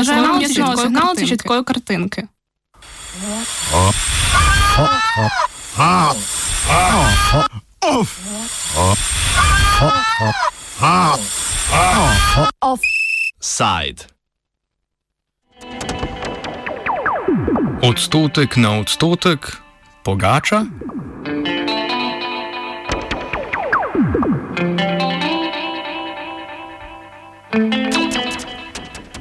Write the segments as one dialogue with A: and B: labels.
A: можливо, м'ясного сигналу це чіткої картинки.
B: Сайд. Odstotek na odstotek, pogača?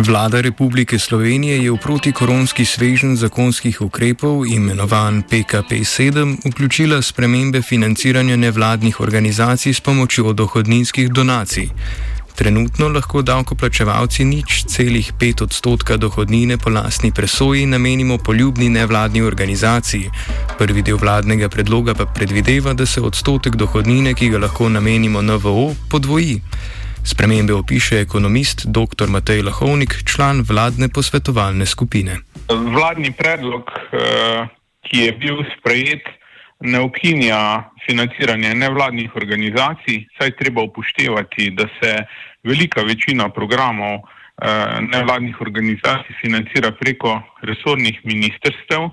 B: Vlada Republike Slovenije je v protikoronski svežen zakonskih ukrepov, imenovan PKP-7, vključila spremembe financiranja nevladnih organizacij s pomočjo dohodninskih donacij. Trenutno lahko davkoplačevalci nič celih pet odstotka dohodnine po lastni presoji namenimo poljubni nevladni organizaciji. Prvi del vladnega predloga pa predvideva, da se odstotek dohodnine, ki ga lahko namenimo NVO, podvoji. Spremembe opiše ekonomist dr. Matej Lahovnik, član vladne posvetovalne skupine.
C: Vladni predlog, eh, ki je bil sprejet, ne ukinja financiranje nevladnih organizacij, saj treba upoštevati, da se velika večina programov eh, nevladnih organizacij financira preko resornih ministrstev,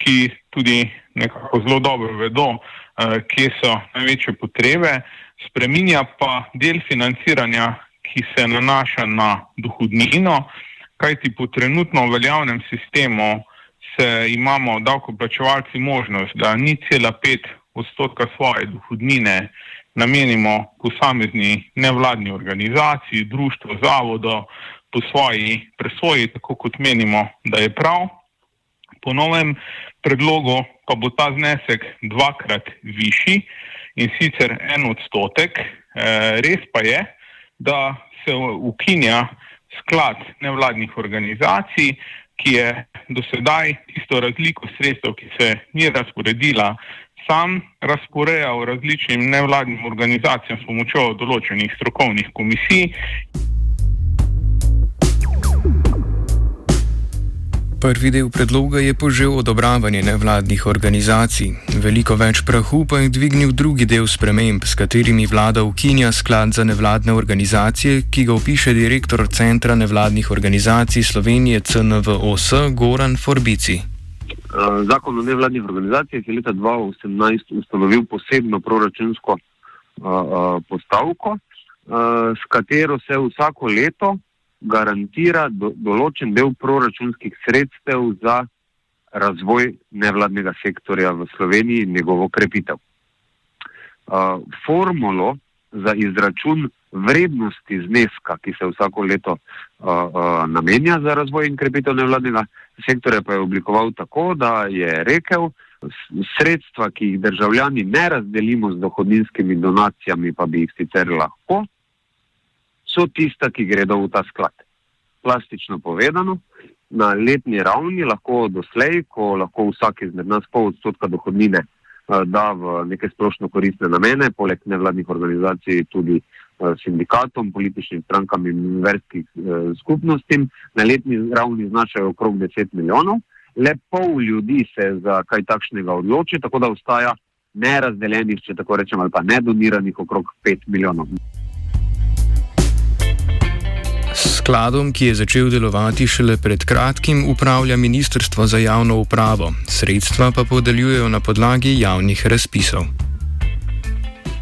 C: ki tudi nekako zelo dobro vedo, eh, kje so največje potrebe spreminja pa del financiranja, ki se nanaša na dohodnino, kajti po trenutno veljavnem sistemu se imamo davkoplačevalci možnost, da ni cela pet odstotka svoje dohodnine namenimo posamezni nevladni organizaciji, društvo, zavodo, po svoji presoji, tako kot menimo, da je prav. Po novem predlogu pa bo ta znesek dvakrat višji in sicer en odstotek. Eh, res pa je, da se ukinja sklad nevladnih organizacij, ki je do sedaj tisto razliko sredstev, ki se ni razporedila, sam razporejal različnim nevladnim organizacijam s pomočjo določenih strokovnih komisij.
B: Prvi del predloga je požel odobravanje nevladnih organizacij. Veliko več prahu pa je dvignil drugi del sprememb, s katerimi vlada ukinja sklad za nevladne organizacije, ki ga opiše direktor Centra nevladnih organizacij Slovenije CNVOS Goran Forbici.
D: Eh, Zakon o nevladnih organizacijah je leta 2018 ustanovil posebno proračunsko uh, uh, postavko, s katero se vsako leto garantira do, določen del proračunskih sredstev za razvoj nevladnega sektorja v Sloveniji in njegovo krepitev. Uh, formulo za izračun vrednosti zneska, ki se vsako leto uh, uh, namenja za razvoj in krepitev nevladnega sektorja, pa je oblikoval tako, da je rekel, sredstva, ki jih državljani ne razdelimo z dohodninskimi donacijami, pa bi jih sicer lahko, so tista, ki gredo v ta sklad. Plastično povedano, na letni ravni lahko doslej, ko lahko vsak izmed nas pol odstotka dohodnine uh, da v neke splošno koristne namene, poleg nevladnih organizacij tudi uh, sindikatom, političnim strankam in verskih uh, skupnostim, na letni ravni znašajo okrog 10 milijonov. Le pol ljudi se za kaj takšnega odloči, tako da ostaja nerazdeljenih, če tako rečem, ali pa nedoniranih okrog 5 milijonov
B: skladom, ki je začel delovati šele pred kratkim, upravlja Ministrstvo za javno upravo. Sredstva pa podeljujejo na podlagi javnih razpisov.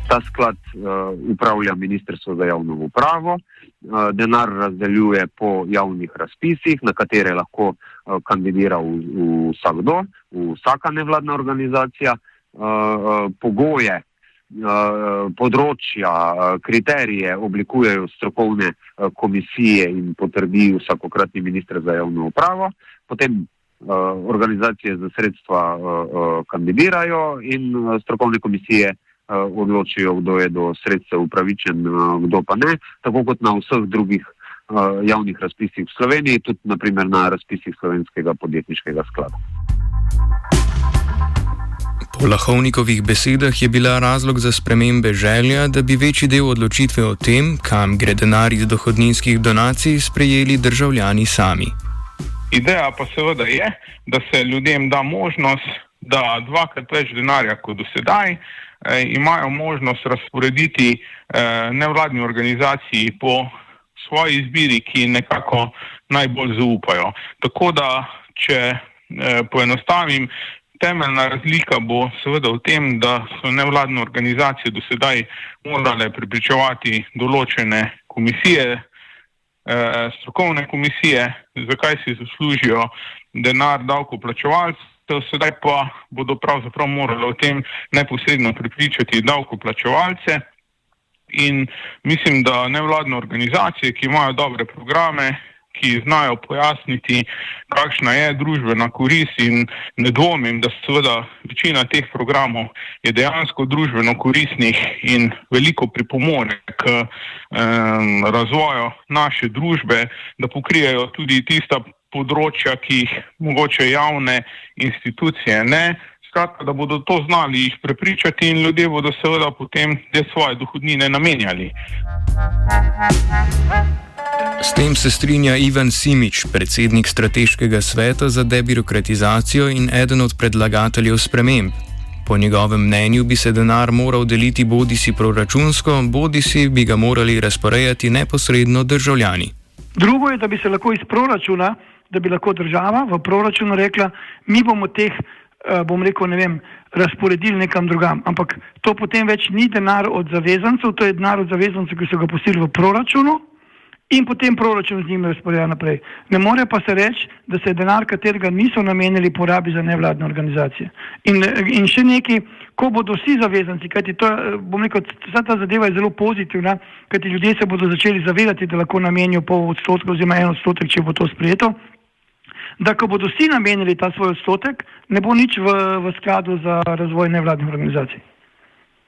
D: Ta sklad uh, upravlja Ministrstvo za javno upravo, uh, denar razdeljuje po javnih razpisih, na katere lahko uh, kandidira v, v vsakdo, v vsaka nevladna organizacija. Uh, uh, pogoje področja, eh, kriterije oblikujejo strokovne eh, komisije in potrdi vsakokratni ministr za javno upravo, potem organizacije za sredstva kandidirajo in strokovne komisije odločijo, kdo je do sredstev upravičen, kdo pa ne, tako kot na vseh drugih javnih razpisih v Sloveniji, tudi naprimer na razpisih slovenskega podjetniškega sklada.
B: Po Lahovnikovih besedah je bila razlog za spremembe želja, da bi večji del odločitve o tem, kam gre denar iz dohodninskih donacij, sprejeli državljani sami.
C: Ideja pa seveda je, da se ljudem da možnost, da dvakrat več denarja kot do sedaj eh, imajo možnost razporediti eh, nevladni organizaciji po svoji izbiri, ki nekako najbolj zaupajo. Tako da, če eh, poenostavim, temeljna razlika bo seveda v tem, da so nevladne organizacije do sedaj morale pripričevati določene komisije, eh, strokovne komisije, zakaj si zaslužijo denar davkoplačevalcev. Sedaj pa bodo pravzaprav morali o tem neposredno pripričati davkoplačevalce. In mislim, da nevladne organizacije, ki imajo dobre programe, ki znajo pojasniti, kakšna je družbena korist in ne dvomim, da seveda večina teh programov je dejansko družbeno koristnih in veliko pripomore k um, razvoju naše družbe, da pokrijajo tudi tista področja, ki jih mogoče javne institucije ne. Da bodo to znali jih prepričati in ljudje bodo seveda potem te svoje dohodnine namenjali.
B: S tem se strinja Ivan Simič, predsednik strateškega sveta za debirokratizacijo in eden od predlagateljev sprememb. Po njegovem mnenju bi se denar moral deliti bodi si proračunsko, bodi si bi ga morali razporejati neposredno državljani.
E: Drugo je, da bi se lahko iz proračuna, da bi lahko država v proračunu rekla, mi bomo teh, eh, bom rekel, ne vem, razporedili nekam drugam. Ampak to potem več ni denar od zavezancev, to je denar od zavezancev, ki so ga pustili v proračunu in potem proračun z njim razporeja naprej. Ne more pa se reči, da se denar, katerega niso namenili, porabi za nevladne organizacije. In, in še nekaj, ko bodo vsi zavezanci, kajti to, bom rekel, vsa ta zadeva je zelo pozitivna, kajti ljudje se bodo začeli zavedati, da lahko namenijo pol odstotka oziroma en odstotek, če bo to sprejeto. Da, ko bodo vsi namenili ta svoj odstotek, ne bo nič v, v skladu za razvoj nevladnih organizacij.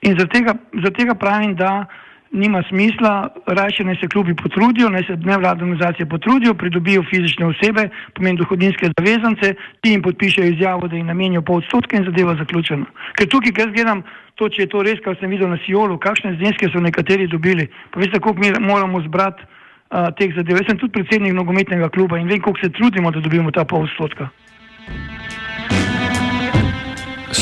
E: In zaradi tega, zaradi tega pravim, da nima smisla, raje naj se klubi potrudijo, naj se nevladne organizacije potrudijo, pridobijo fizične osebe, pomeni dohodninske zavezance, ti jim podpišejo izjavo, da jim namenijo pol odstotka in zadeva zaključena. Ker tukaj, ker gledam to, če je to res, kar sem videl na Sijolu, kakšne zneske so nekateri dobili, pa veste, koliko mi moramo zbrati uh, teh zadev. Jaz sem tudi predsednik nogometnega kluba in vem, koliko se trudimo, da dobimo ta pol odstotka.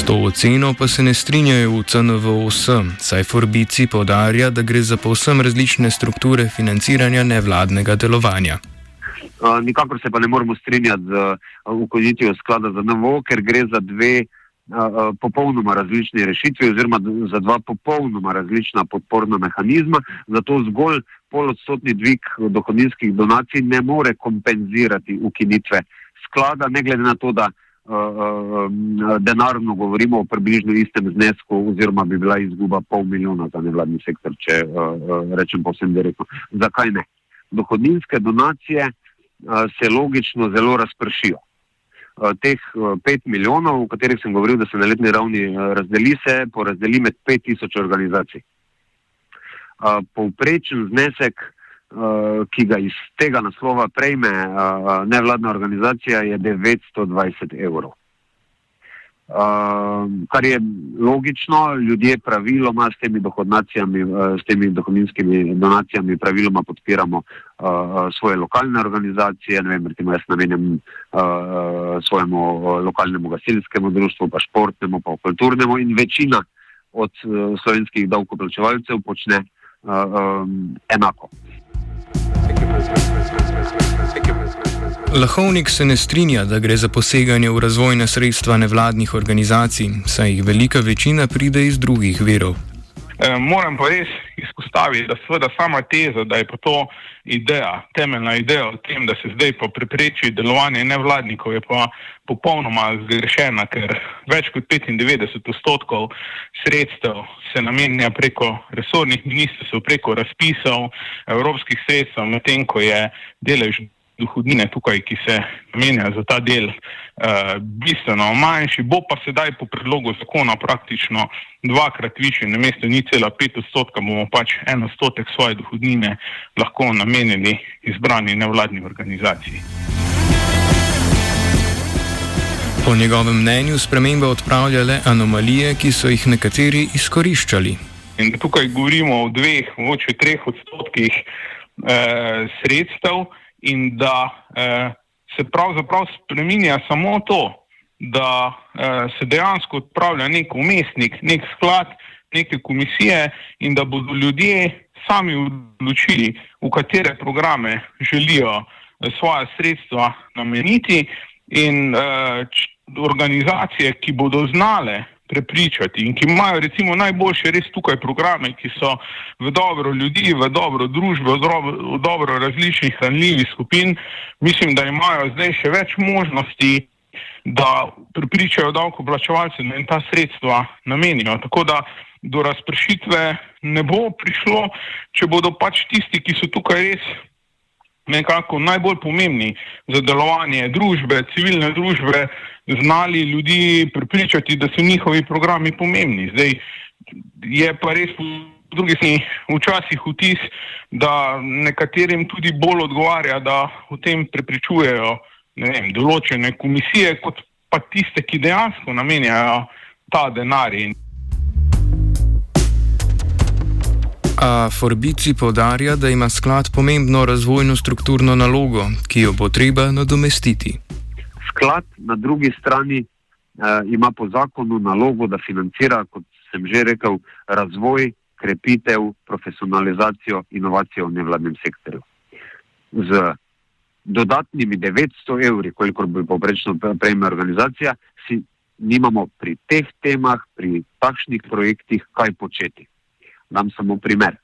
B: To oceno pa se ne strinjajo v CNVOS, saj Forbici podarja, da gre za povsem različne strukture financiranja nevladnega delovanja.
D: Uh, nikakor se pa ne moremo strinjati z uh, ukonitvijo sklada za NVO, ker gre za dve uh, popolnoma različni rešitvi oziroma za dva popolnoma različna podporna mehanizma. Zato zgolj polodstotni dvig dohodninskih donacij ne more kompenzirati ukinitve sklada, ne glede na to, da uh, denarno govorimo o približno istem znesku, oziroma bi bila izguba pol milijona za nevladni sektor, če uh, rečem povsem direktno. Zakaj ne? Dohodninske donacije se logično zelo razpršijo. Teh uh, pet milijonov, o katerih sem govoril, da se na letni ravni razdeli, se porazdeli med pet tisoč organizacij. Povprečen znesek ki ga iz tega naslova prejme uh, nevladna organizacija, je 920 evrov. Uh, kar je logično, ljudje praviloma s temi, s temi dohodninskimi donacijami praviloma podpiramo svoje lokalne organizacije. Ne vem, recimo jaz namenjam svojemu lokalnemu gasilskemu društvu, pa športnemu, pa kulturnemu in večina od slovenskih davkoplačevalcev počne enako.
B: Lahovnik se ne strinja, da gre za poseganje v razvojne sredstva nevladnih organizacij, saj jih velika večina pride iz drugih verov.
C: E, moram pa res izpostaviti, da seveda sama teza, da je pa to ideja, temeljna ideja o tem, da se zdaj pa prepreči delovanje nevladnikov, je pa popolnoma zgrešena, ker več kot 95 odstotkov sredstev se namenja preko resornih ministrstv, preko razpisov evropskih sredstev, medtem ko je delež dohodnine tukaj, ki se namenja za ta del, bistveno manjši, bo pa sedaj po predlogu zakona praktično dvakrat višji, na mesto ni cela pet odstotka, bomo pač en odstotek svoje dohodnine lahko namenili izbrani nevladni organizaciji.
B: Po njegovem mnenju spremembe odpravljale anomalije, ki so jih nekateri izkoriščali.
C: In tukaj govorimo o dveh, mogoče treh odstotkih eh, sredstev, in da eh, se pravzaprav spremenja samo to, da eh, se dejansko odpravlja nek umestnik, nek sklad, neke komisije in da bodo ljudje sami odločili, v katere programe želijo svoje sredstva nameniti in uh, organizacije, ki bodo znale prepričati in ki imajo recimo najboljše res tukaj programe, ki so v dobro ljudi, v dobro družbe, v dobro, v dobro različnih ranljivih skupin, mislim, da imajo zdaj še več možnosti, da prepričajo davkoplačevalce, da jim ta sredstva namenijo. Tako da do razpršitve ne bo prišlo, če bodo pač tisti, ki so tukaj res nekako najbolj pomembni za delovanje družbe, civilne družbe, znali ljudi pripričati, da so njihovi programi pomembni. Zdaj je pa res po drugi strani včasih vtis, da nekaterim tudi bolj odgovarja, da v tem prepričujejo vem, določene komisije, kot pa tiste, ki dejansko namenjajo ta denar.
B: A Forbici povdarja, da ima sklad pomembno razvojno strukturno nalogo, ki jo bo treba nadomestiti.
D: Sklad na drugi strani eh, ima po zakonu nalogo, da financira, kot sem že rekel, razvoj, krepitev, profesionalizacijo, inovacijo v nevladnem sektorju. Z dodatnimi 900 evri, koliko bi povprečno prejme organizacija, si nimamo pri teh temah, pri takšnih projektih, kaj početi. Dam samo primer.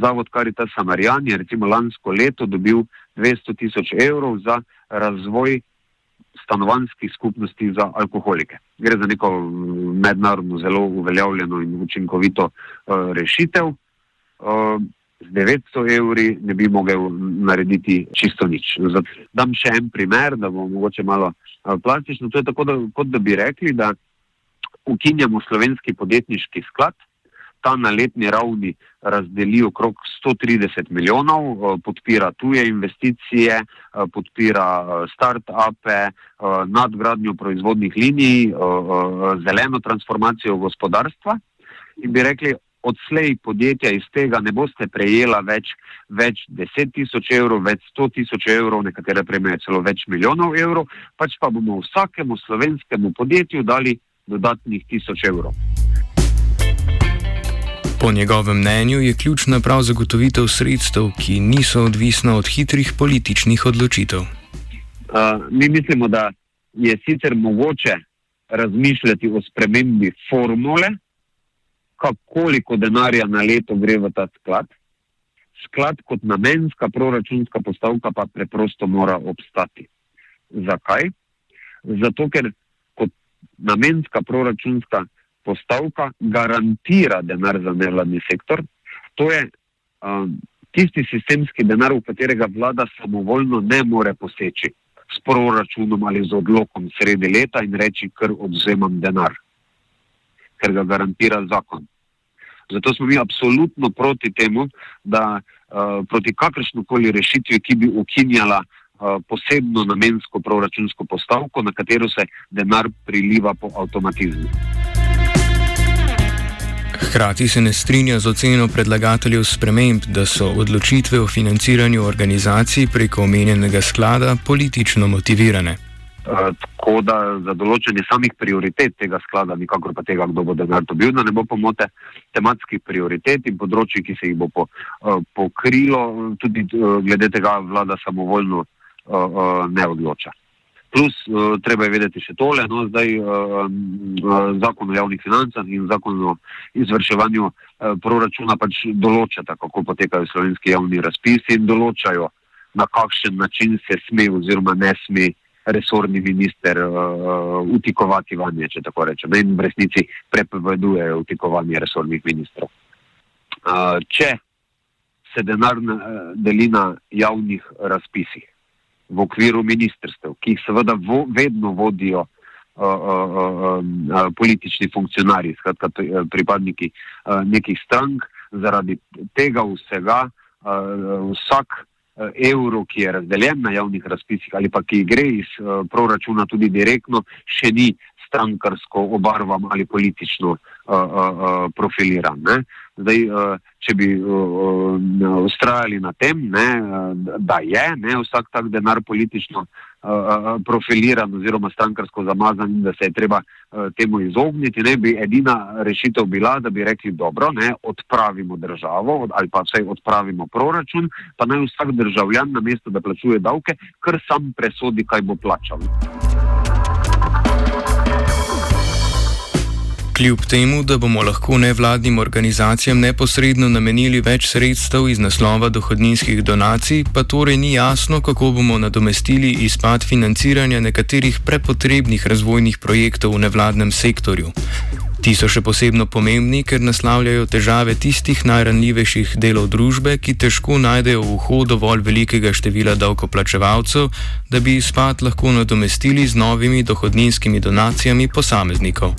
D: Zavod Karita Samarjan je recimo lansko leto dobil 200 tisoč evrov za razvoj stanovanjskih skupnosti za alkoholike. Gre za neko mednarodno zelo uveljavljeno in učinkovito rešitev. Z 900 evri ne bi mogel narediti čisto nič. Dam še en primer, da bo mogoče malo plastično. To je tako, da, kot da bi rekli, da ukinjamo slovenski podjetniški sklad, ta na letni ravni razdeli okrog 130 milijonov, eh, podpira tuje investicije, eh, podpira eh, start-upe, nadgradnjo proizvodnih linij, zeleno transformacijo gospodarstva in bi rekli, odslej podjetja iz tega ne boste prejela več, več 10 tisoč evrov, več 100 tisoč evrov, nekatere prejmejo celo več milijonov evrov, pač pa bomo vsakemu slovenskemu podjetju dali dodatnih tisoč evrov.
B: Po njegovem mnenju je ključna prav zagotovitev sredstev, ki niso odvisna od hitrih političnih odločitev.
D: Uh, mi mislimo, da je sicer mogoče razmišljati o spremembi formule, koliko denarja na leto gre v ta sklad. Sklad kot namenska proračunska postavka pa preprosto mora obstati. Zakaj? Zato, ker kot namenska proračunska postavka postavka garantira denar za nevladni sektor. To je um, tisti sistemski denar, v katerega vlada samovoljno ne more poseči s proračunom ali z odlokom sredi leta in reči, ker odzemam denar, ker ga garantira zakon. Zato smo mi absolutno proti temu, da uh, proti kakršnokoli rešitvi, ki bi ukinjala uh, posebno namensko proračunsko postavko, na katero se denar priliva po avtomatizmu.
B: Hkrati se ne strinja z oceno predlagateljev sprememb, da so odločitve o financiranju organizacij preko omenjenega sklada politično motivirane.
D: Tako da za določanje samih prioritet tega sklada, nikakor pa tega, kdo bo denar dobil, da ne bo pomote tematskih prioritet in področji, ki se jih bo po, pokrilo, tudi glede tega vlada samovoljno ne odloča. Plus, uh, treba je vedeti še tole, no, zdaj uh, zakon o javnih financah in zakon o izvrševanju uh, proračuna pač določata, kako potekajo slovenski javni razpisi in določajo, na kakšen način se sme oziroma ne sme resorni minister uh, utikovati vanje, če tako rečem. In v resnici prepoveduje utikovanje resornih ministrov. Uh, če se denar deli na javnih razpisih, v okviru ministrstev, ki jih seveda vo, vedno vodijo uh, uh, uh, uh, politični funkcionarji, skratka pripadniki uh, nekih strank. Zaradi tega vsega uh, vsak uh, evro, ki je razdeljen na javnih razpisih ali pa ki gre iz uh, proračuna tudi direktno, še ni strankarsko obarvan ali politično uh, uh, uh, profiliran. Ne? Zdaj, če bi ustrajali na tem, ne, da je ne, vsak tak denar politično profiliran oziroma strankarsko zamazan in da se je treba temu izogniti, ne, bi edina rešitev bila, da bi rekli dobro, ne, odpravimo državo ali pa vsaj odpravimo proračun, pa naj vsak državljan na mesto, da plačuje davke, kar sam presodi, kaj bo plačal.
B: Kljub temu, da bomo lahko nevladnim organizacijam neposredno namenili več sredstev iz naslova dohodninskih donacij, pa torej ni jasno, kako bomo nadomestili izpad financiranja nekaterih prepotrebnih razvojnih projektov v nevladnem sektorju. Ti so še posebno pomembni, ker naslavljajo težave tistih najranljivejših delov družbe, ki težko najdejo vhod dovolj velikega števila davkoplačevalcev, da bi izpad lahko nadomestili z novimi dohodninskimi donacijami posameznikov.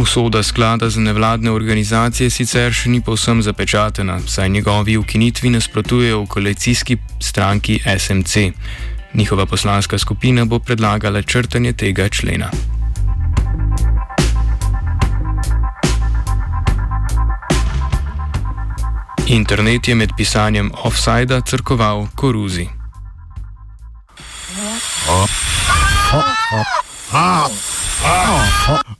B: Usoda sklada za nevladne organizacije sicer še ni povsem zapečatena, saj njegovi ukinitvi nasprotujejo v koalicijski stranki SMC. Njihova poslanska skupina bo predlagala črtanje tega člena. Internet je med pisanjem offsajda crkoval koruzi. Oh. Oh. Oh. Oh. Oh.